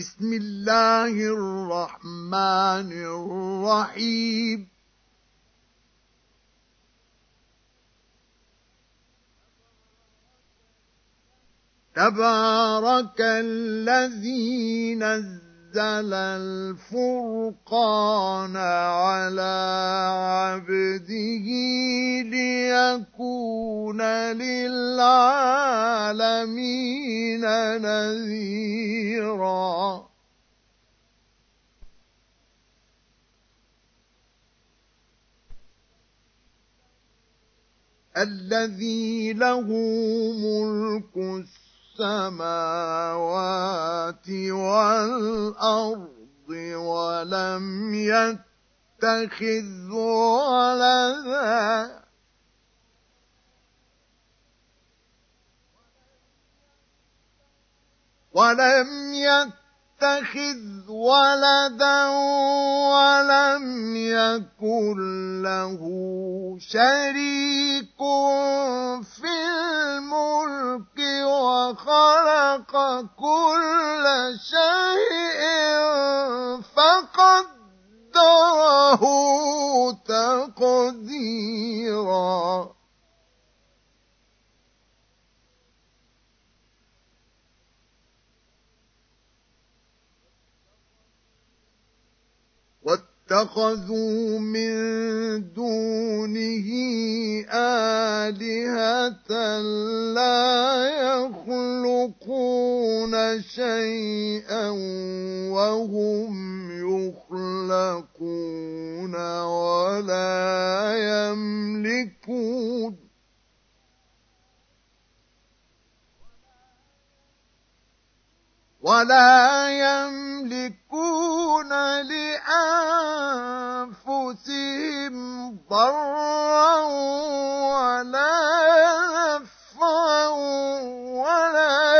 بسم الله الرحمن الرحيم. تبارك الذي نزل الفرقان على عبده ليكون للعالمين نذيرا. الذي له ملك السماوات السماوات والأرض ولم يتخذ ولدا. ولم يتخذ ولدا ولم يكن له شريك في الملك وخلق كل شيء فقدره تقديرا. اتخذوا من دونه آلهة لا يخلقون شيئا وهم يخلقون ولا يملكون ولا يملكون لأنفسهم ضرا ولا نفعا ولا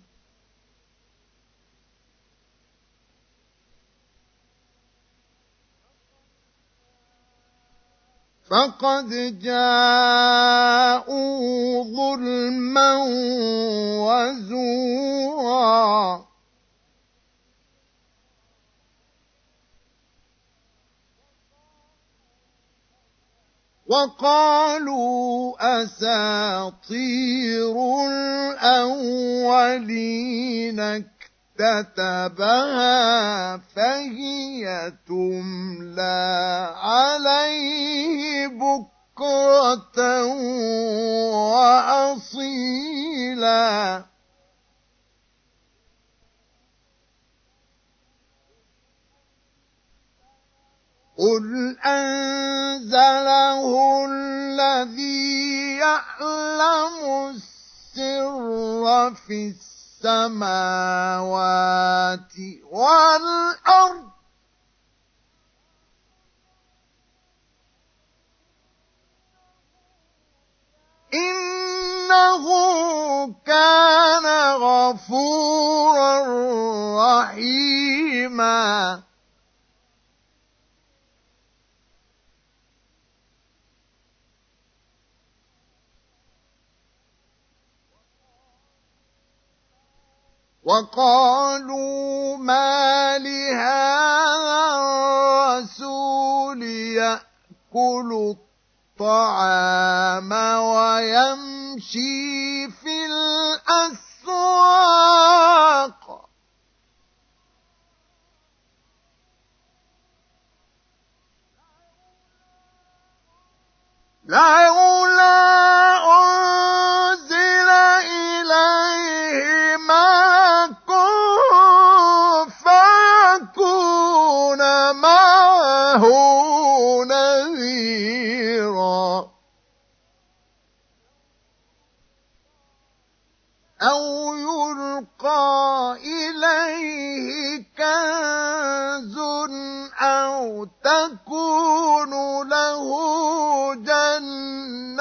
فقد جاءوا ظلما وزورا. وقالوا أساطير الأولين كتبها فهي تملى عليه بكرة وأصيلا. قل أنزله الذي يعلم السر في السر السماوات والأرض. إنه كان غفورا رحيما. وقالوا ما لهذا الرسول يأكل الطعام ويمشي في الأسواق. لولا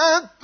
جنة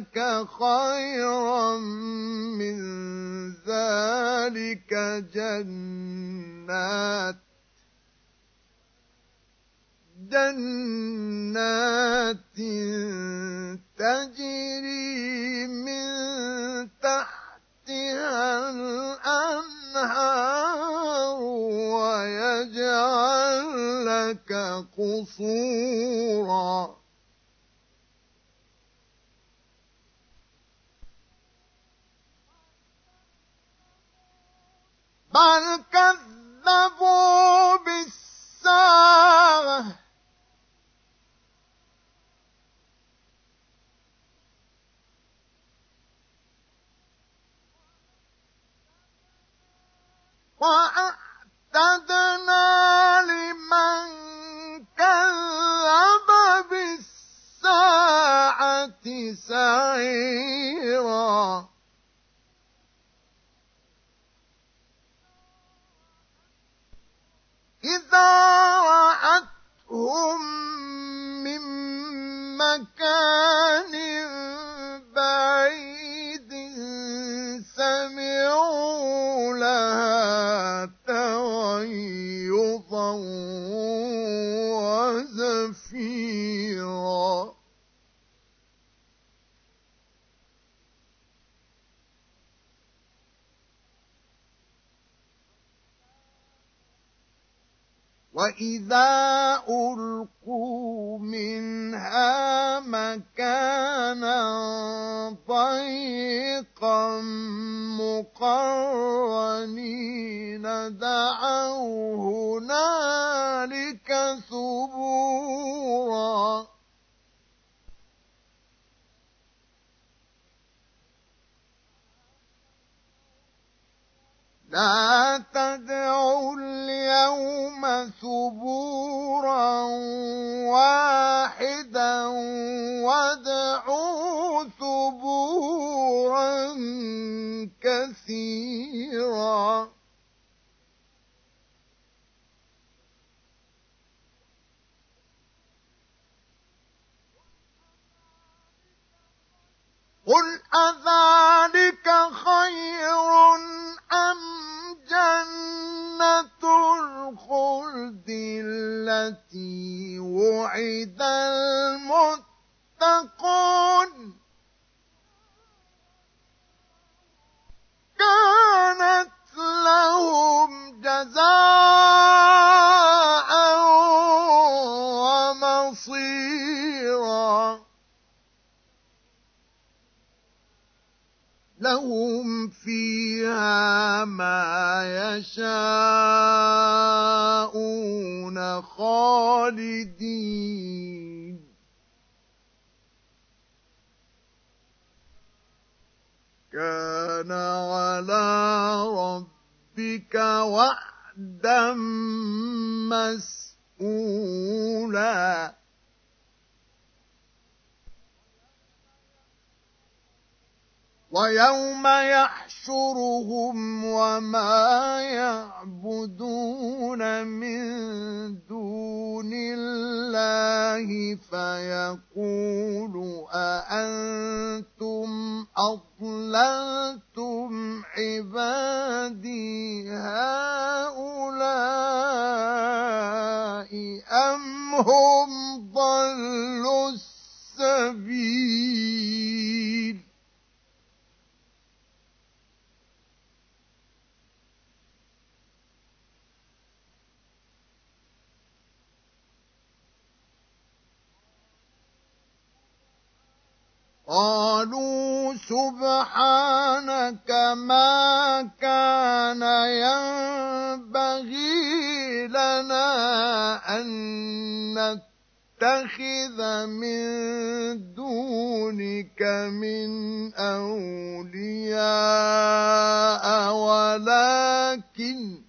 لك خيرا من ذلك جنات. جنات تجري من تحتها الأنهار ويجعل لك قصورا. بل كذبوا بالساعة. وأعتدنا لمن كذب بالساعة سعيرا. إذا رأتهم من مكان بعيد سمعوا وإذا ألقوا منها مكانا ضيقا مقرنين دعوا هنالك ثبورا لا تدعوا اليوم ثبورا واحدا وادعوا ثبورا كثيرا. قل أذلك خير أم جنة الخلد التي وعد المتقون قالوا سبحانك ما كان ينبغي لنا أن نتخذ من دونك من أولياء ولكن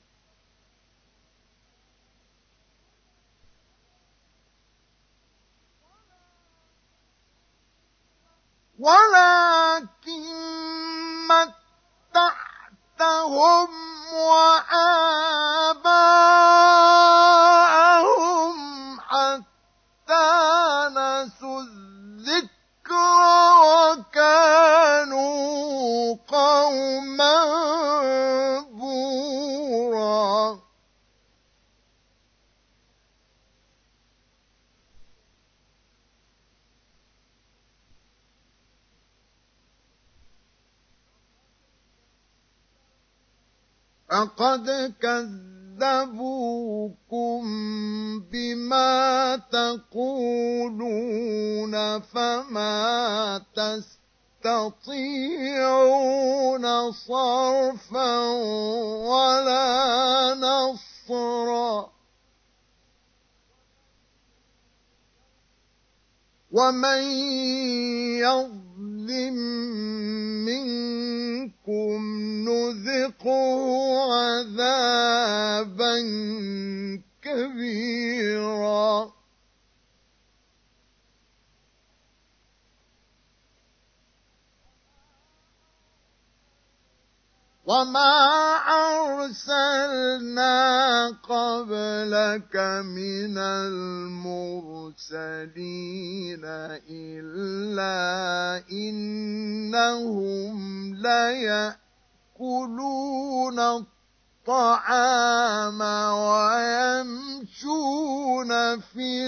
ولكن متعتهم وآباءهم فقد كذبوكم بما تقولون فما تستطيعون صرفا ولا نصرا ومن يظلم منكم نذقه عذابا كبيرا. وما أرسلنا قبلك من المرسلين إلا إنهم ليأكلون الطعام ويمشون في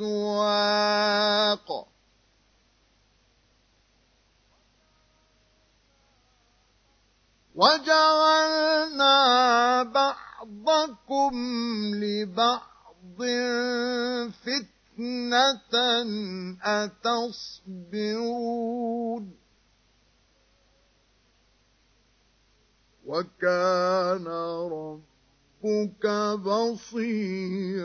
الأسواق وجعلنا بعضكم لبعض فتنة أتصبرون. وكان ربك بصيراً.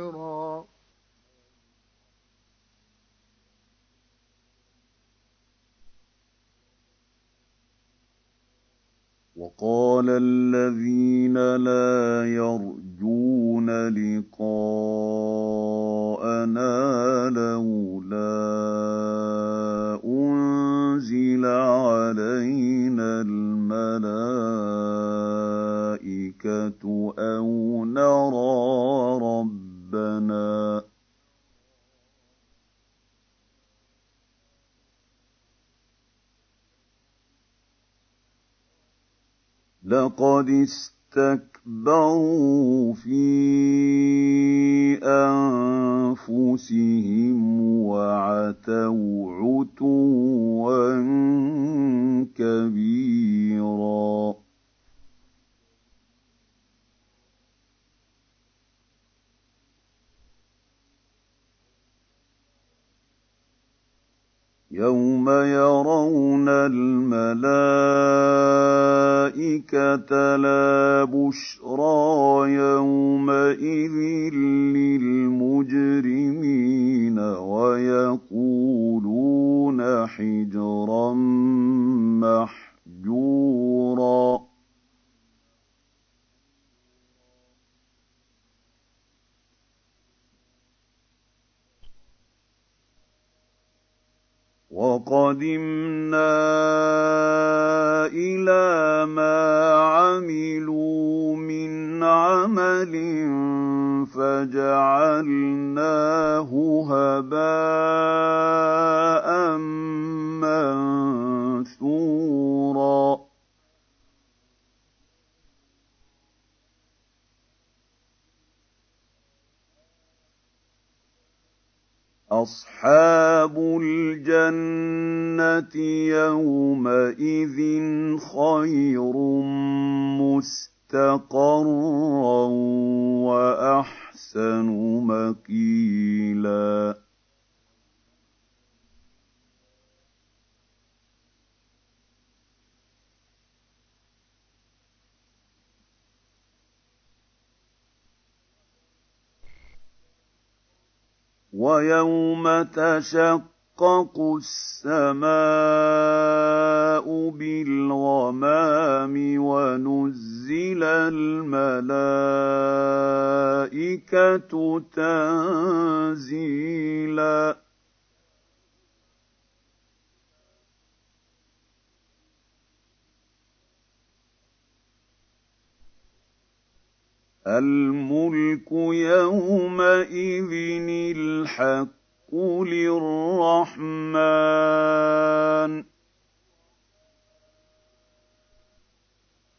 وقال الذين لا يرجون لقاءنا لولا أنزل علينا الملائكة أو نرى ربنا لقد استكبروا في أنفسهم وعتوا عتوا كبيرا يوم يرون الملائكة لا بشرى تَشَقَّقُ السَّمَاءُ بِالْغَمَامِ وَنُزِّلَ الْمَلَائِكَةُ تَنزِيلًا الْمُلْكُ يَوْمَئِذٍ الْحَقُّ لِلرَّحْمَٰنِ ۚ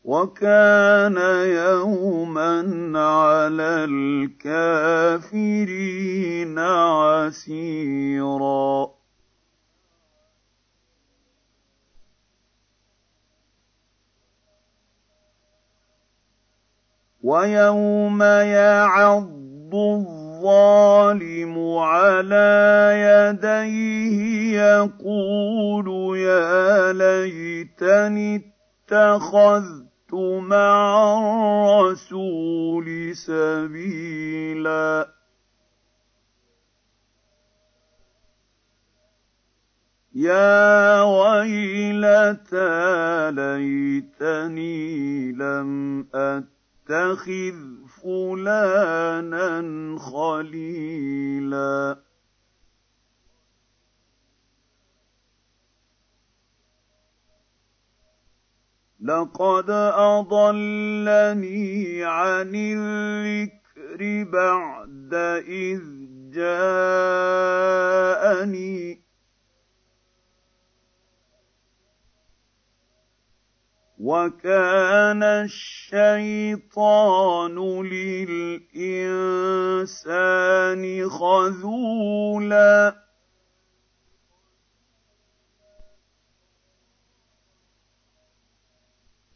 وَكَانَ يَوْمًا عَلَى الْكَافِرِينَ عَسِيرًا وَيَوْمَ يَعَضُّ الظَّالِمُ عَلَىٰ يَدَيْهِ يَقُولُ يَا لَيْتَنِي اتَّخَذْتُ مَعَ الرَّسُولِ سَبِيلًا يَا وَيْلَتَىٰ لَيْتَنِي لَمْ أَتَّخِذْ اتَّخِذْ فُلَانًا خَلِيلًا. لَّقَدْ أَضَلَّنِي عَنِ الذِّكْرِ بَعْدَ إِذْ جَاءَنِي وَكَانَ الشَّيْطَانُ لِلْإِنسَانِ خَذُولًا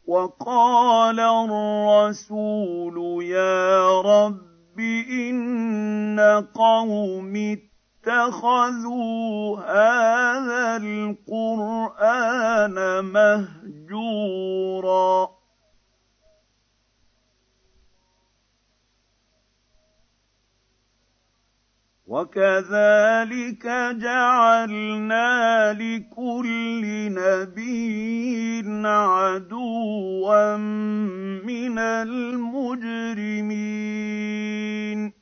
وَقَالَ الرَّسُولُ يَا رَبِّ إِنَّ قَوْمِي اتَّخَذُوا هَٰذَا الْقُرْآنَ مَهْجُورًا. وَكَذَٰلِكَ جَعَلْنَا لِكُلِّ نَبِيٍّ عَدُوًّا مِّنَ الْمُجْرِمِينَ.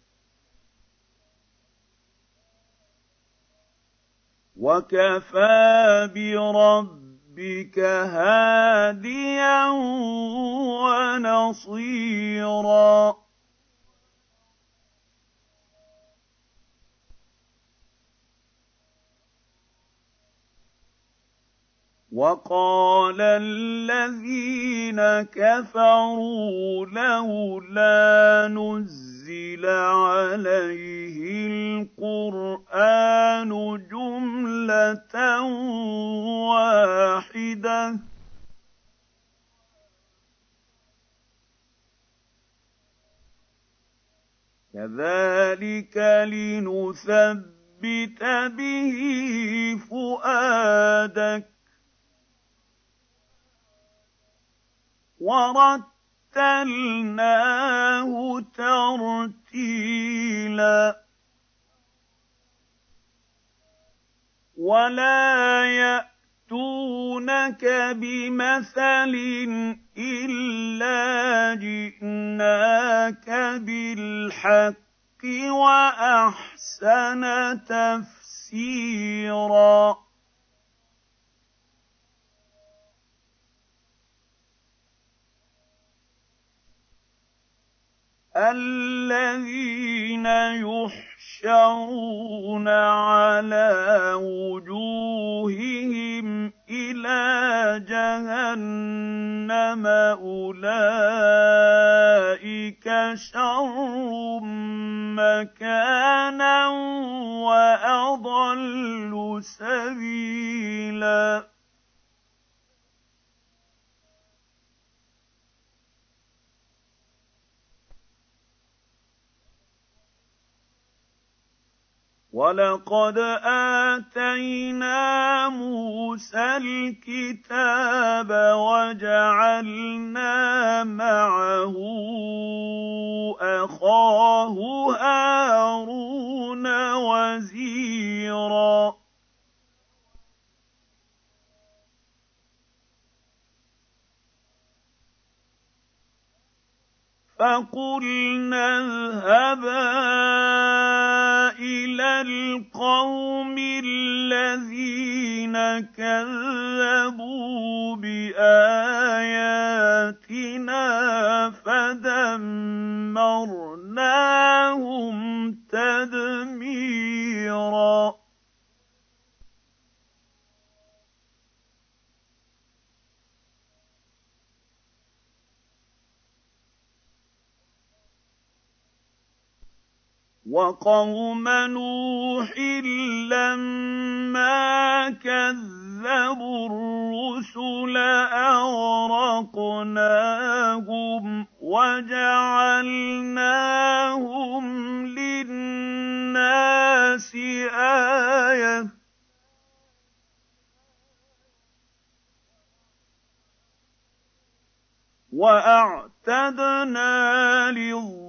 وَكَفَىٰ بِرَبِّكَ هَادِيًا وَنَصِيرًا وَقَالَ الَّذِينَ كَفَرُوا لَوْلَا نُزِّلَ عَلَيْهِ الْقُرْآنُ جُمْلَةً وَاحِدَةً ۚ. كَذَٰلِكَ لِنُثَبِّتَ بِهِ فُؤَادَكَ وَرَتَّلْنَاهُ تَرْتِيلًا وَلَا يَأْتُونَكَ بِمَثَلٍ إِلَّا جِئْنَاكَ بِالْحَقِّ وَأَحْسَنَ تَفْسِيرًا الذين يحشرون على وجوههم إلى جهنم أولئك شر مكانا وأضل سبيلا. ولقد اتينا موسى الكتاب وجعلنا معه اخاه هارون وزيرا فقلنا اذهبا إلى القوم الذين كذبوا بآياتنا فدمرناهم تدميرا. وقوم نوح لما كذبوا الرسل أغرقناهم وجعلناهم للناس آية. وأعتدنا للظالمين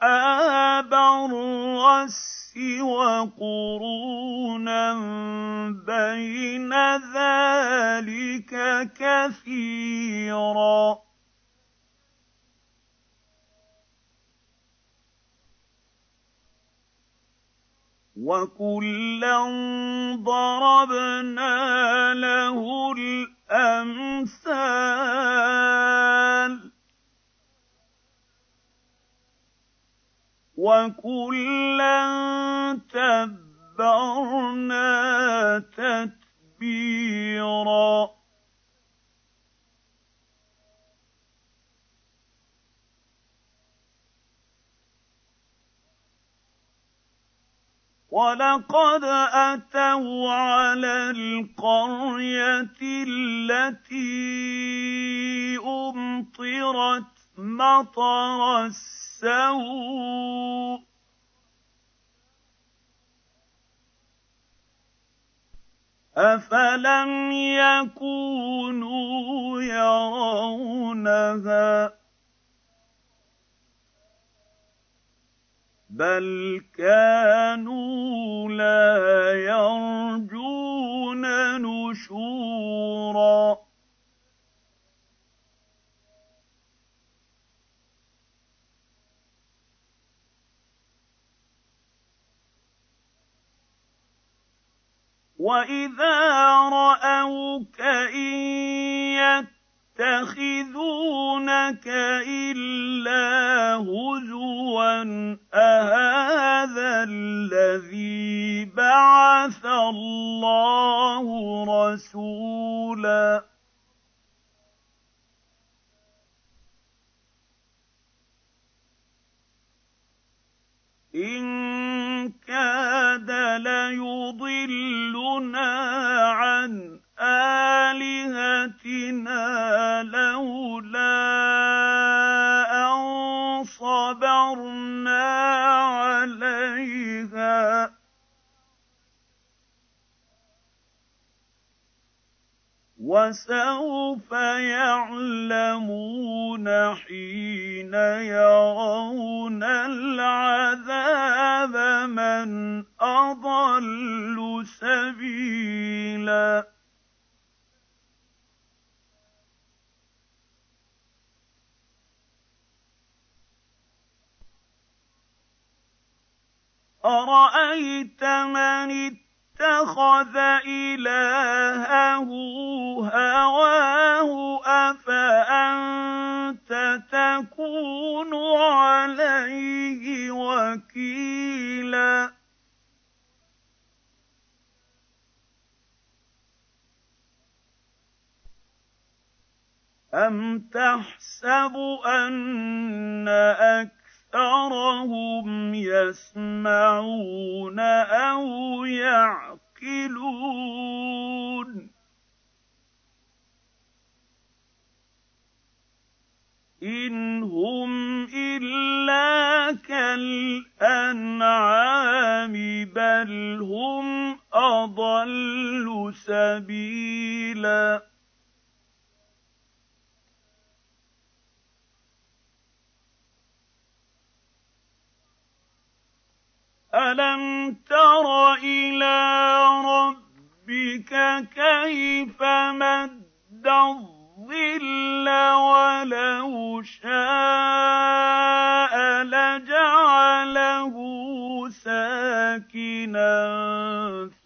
واصحاب الرس وقرونا بين ذلك كثيرا وكلا ضربنا له الامثال وكلا تبرنا تتبيرا ولقد اتوا على القريه التي امطرت مطر السماء السوء افلم يكونوا يرونها؟ بل كانوا لا يرجون نشورا. واذا راوك ان يتخذونك الا هزوا اهذا الذي بعث الله رسولا إن كاد ليضلنا عن آلهتنا لولا أن صبرنا عليها وسوف يعلمون حين يرون العذاب من أضل سبيلا. أرأيت من اتخذ إلهه هواه أفأنت تكون عليه وكيلا؟ أَمْ تَحْسَبُ أَنَّ أَكْثَرَهُمْ يَسْمَعُونَ أَوْ يَعْقِلُونَ إِنْ هُمْ إِلَّا كَالْأَنْعَامِ بَلْ هُمْ أَضَلُّ سَبِيلًا أَلَمْ تَرَ إِلَىٰ رَبِّكَ كَيْفَ مَدَّ الظِّلَّ وَلَوْ شَاءَ لَجَعَلَهُ سَاكِنًا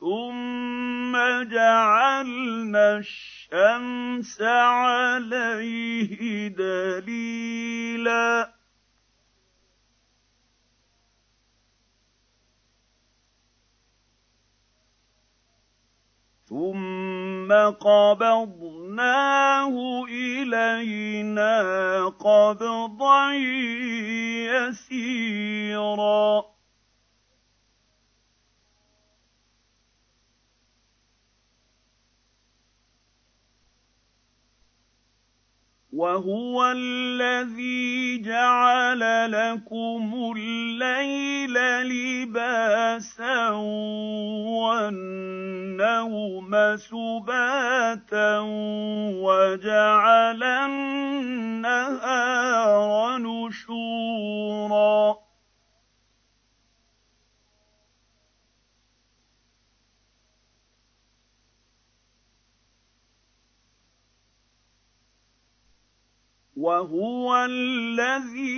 ثُمَّ جَعَلْنَا الشَّمْسَ عَلَيْهِ دَلِيلًا ثُمَّ قَبَضْنَاهُ إِلَيْنَا قَبْضًا يَسِيرًا وَهُوَ الَّذِي جَعَلَ لَكُمُ اللَّيْلَ لِبَاسًا وَالنَّوْمَ سُبَاتًا وَجَعَلَ النَّهَارَ نُشُورًا وَهُوَ الَّذِي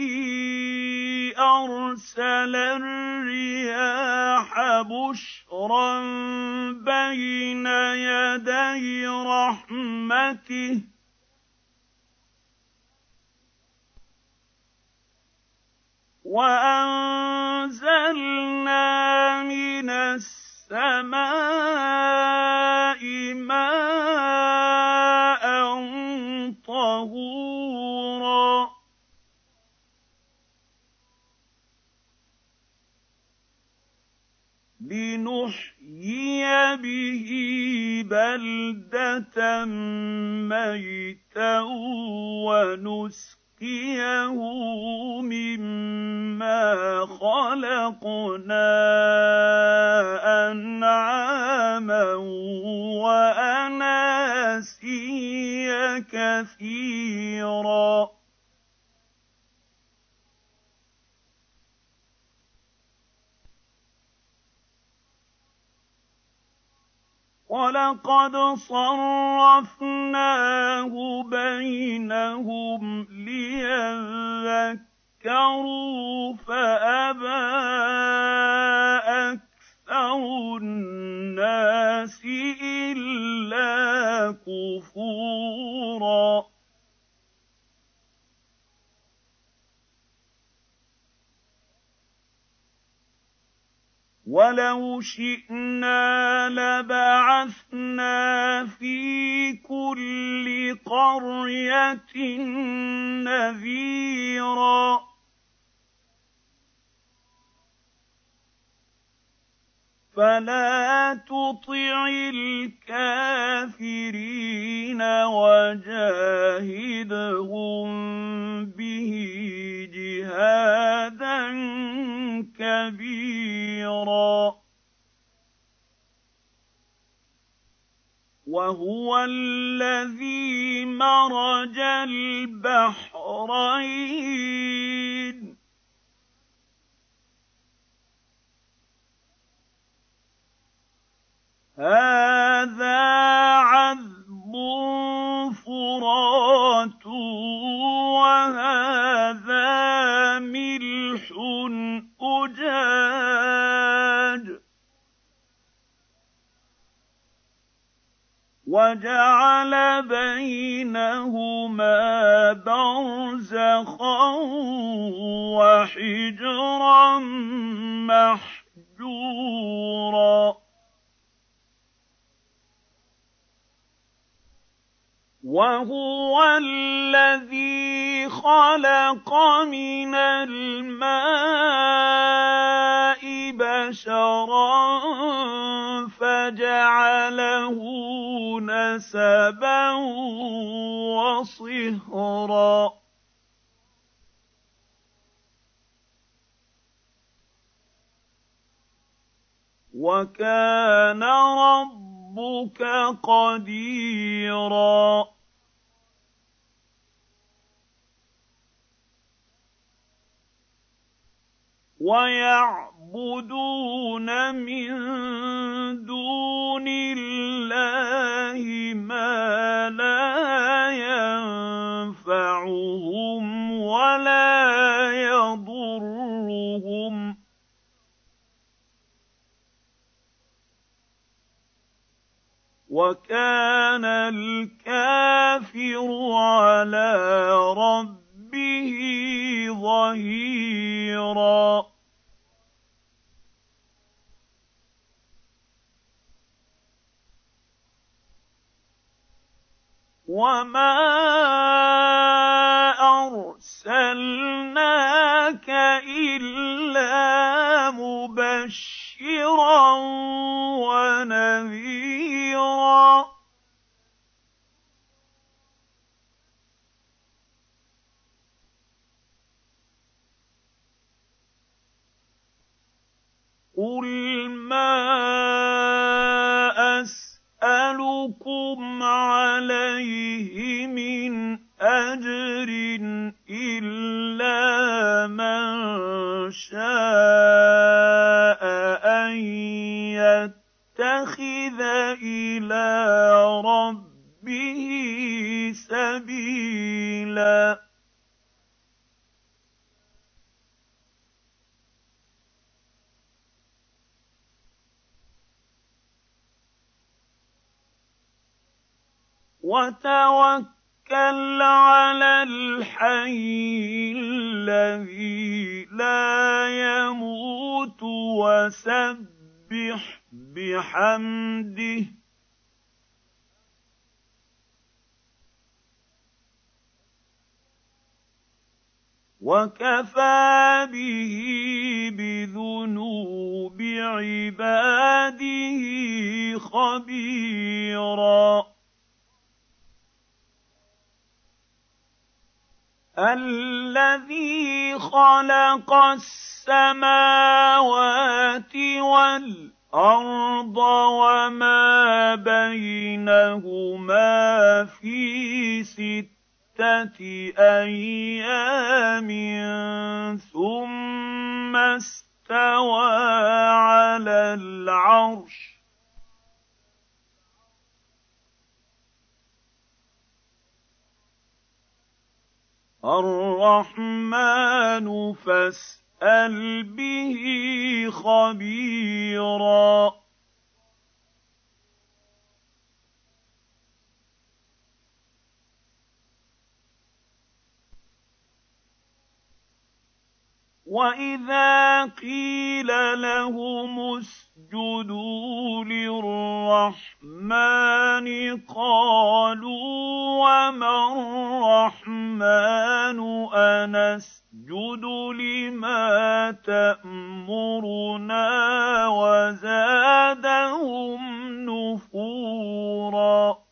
أَرْسَلَ الرِّيَاحَ بُشْرًا بَيْنَ يَدَيْ رَحْمَتِهِ ۖ. وَأَنزَلْنَا مِنَ السَّمَاءِ مَاءً طَهُورًا لِّنُحْيِيَ بِهِ بَلْدَةً مَّيْتًا وَنُسْقِيَهُ مِمَّا خَلَقْنَا أَنْعَامًا وَأَنَاسِيَّ كَثِيرًا. وَلَقَدْ صَرَّفْنَاهُ بَيْنَهُمْ لِيَذَّكَّرُوا فَأَبَىٰ أَكْثَرُ النَّاسِ إِلَّا كُفُورًا وَلَوْ شِئْنَا لَبَعَثْنَا فِي كُلِّ قَرْيَةٍ نَّذِيرًا فَلَا تُطِعِ الْكَافِرِينَ وَجَاهِدْهُم بِهِ جِهَادًا كَبِيرًا. وَهُوَ الَّذِي مَرَجَ الْبَحْرَيْنِ. هَٰذَا عَذْبٌ فرات وهذا ملح أجاج وجعل بينهما برزخا وحجرا محجورا وهو الذي خلق من الماء بشرا فجعله نسبا وصهرا. وكان ربك قديرا. ويعبدون من دون الله ما لا ينفعهم ولا يضرهم. وكان الكافر على ربه ظهيرا وما ارسلناك الا مبشرا ونذيرا قل وكفى به بذنوب عباده خبيرا الذي خلق السماوات والارض وما بينهما في سته أيام ثم استوى على العرش. الرحمن فاسأل به خبيرا. واذا قيل لهم اسجدوا للرحمن قالوا وما الرحمن انسجد لما تامرنا وزادهم نفورا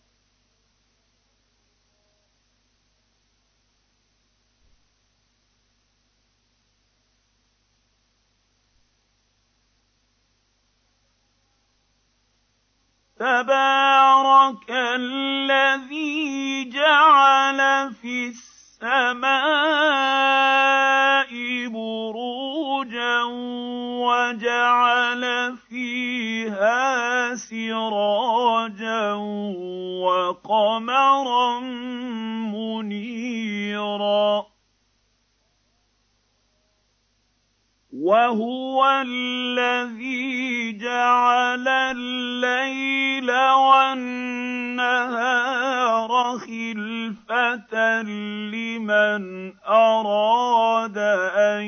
تبارك الذي جعل في السماء بروجا وجعل فيها سراجا وقمرا منيرا. وهو الذي جعل لمن أراد أن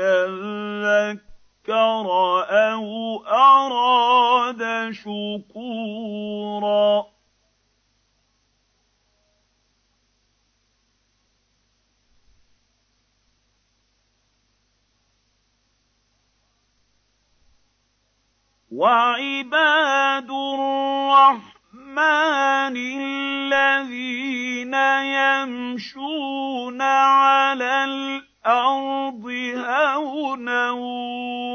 يذكر أو أراد شكورا. وعباد الرحمن الذين يمشون على الأرض هونا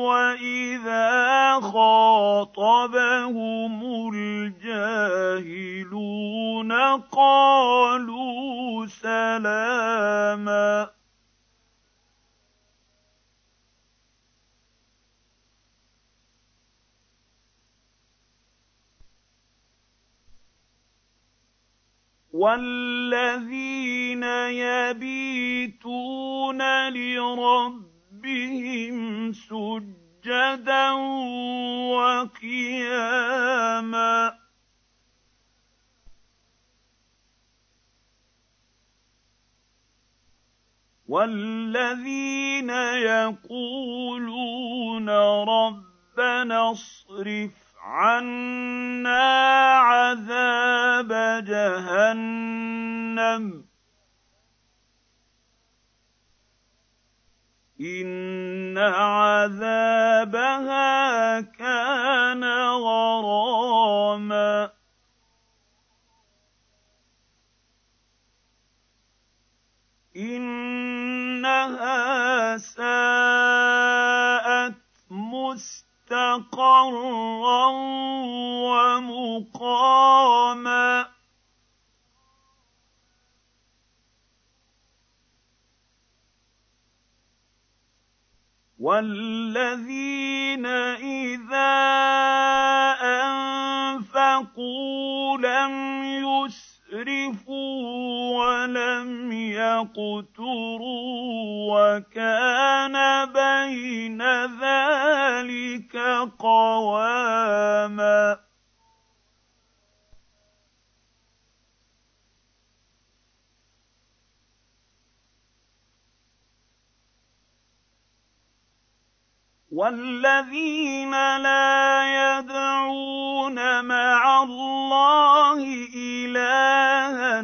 واذا خاطبهم الجاهلون قالوا سلاما والذين يبيتون لربهم سجدا وقياما والذين يقولون ربنا اصرف عَنَّا عَذَابَ جَهَنَّمَ. إِنَّ عَذَابَهَا كَانَ غَرَامًا. إِنَّهَا سَاءَتْ مُسْتَقِيمًا مستقرا ومقاما. والذين اذا انفقوا لم يسرفوا ولم يقتروا وكان بين ذلك قواما. والذين لا يدعون مع الله الها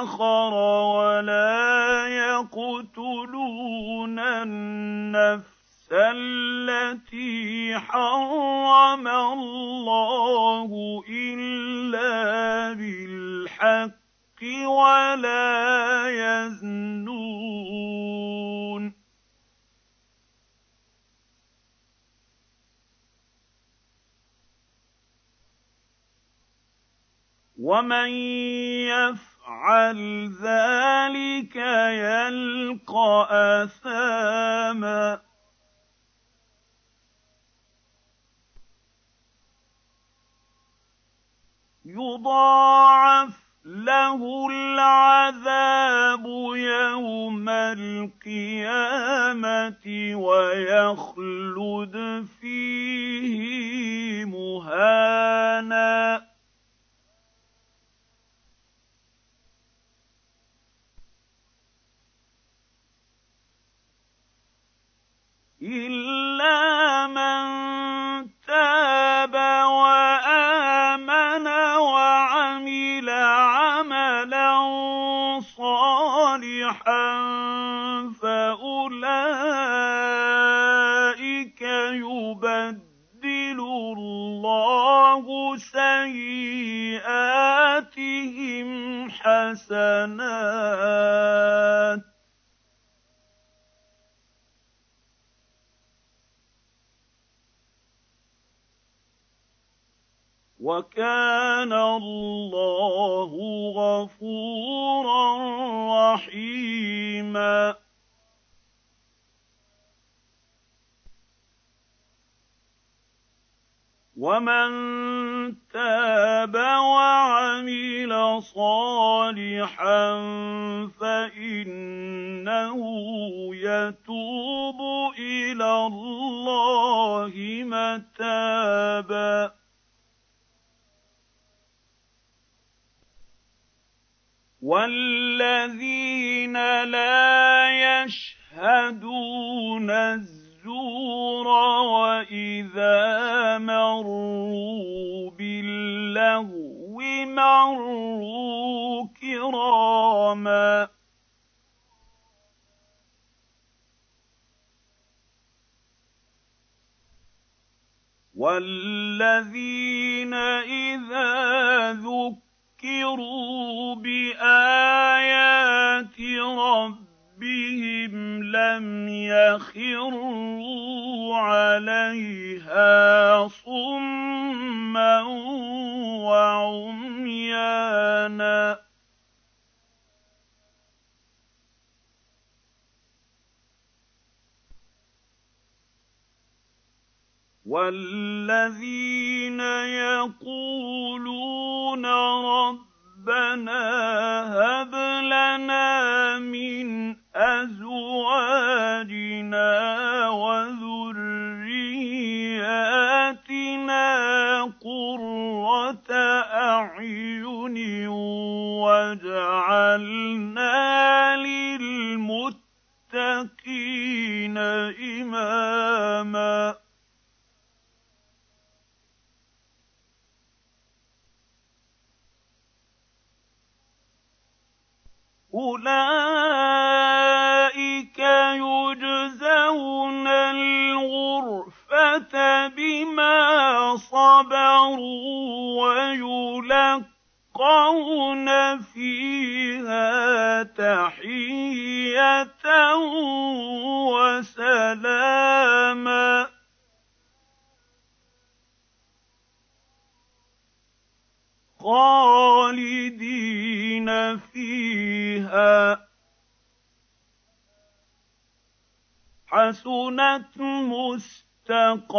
اخر ولا يقتلون النفس التي حرم الله إلا بالحق ولا يزنون. ومن يفعل ذلك يلقى اثاما. يضاعف له العذاب يوم القيامة ويخلد فيه مهانا. إِلَّا يُبَدِّلُ اللَّهُ سَيِّئَاتِهِمْ حَسَنَاتٍ. وَكَانَ اللَّهُ غَفُورًا رَّحِيمًا. وَمَن تَابَ وَعَمِلَ صَالِحًا فَإِنَّهُ يَتُوبُ إِلَى اللَّهِ مَتَابًا والذين لا يشهدون الزور واذا مروا باللغو مروا كراما والذين اذا ذكروا ذكروا بايات ربهم لم يخروا عليها صما وعميانا والذين يقولون ربنا هب لنا من أزواجنا وذرياتنا قرة أعين واجعلنا للمتقين أولئك يجزون الغرفة بما صبروا ويلقون فيها تحية وسلاما خالدين فيها. حسنت مستقرا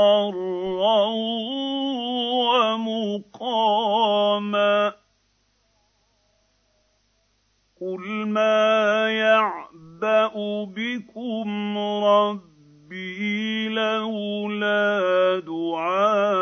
ومقاما. قل ما يعبأ بكم ربي لولا دعاؤكم.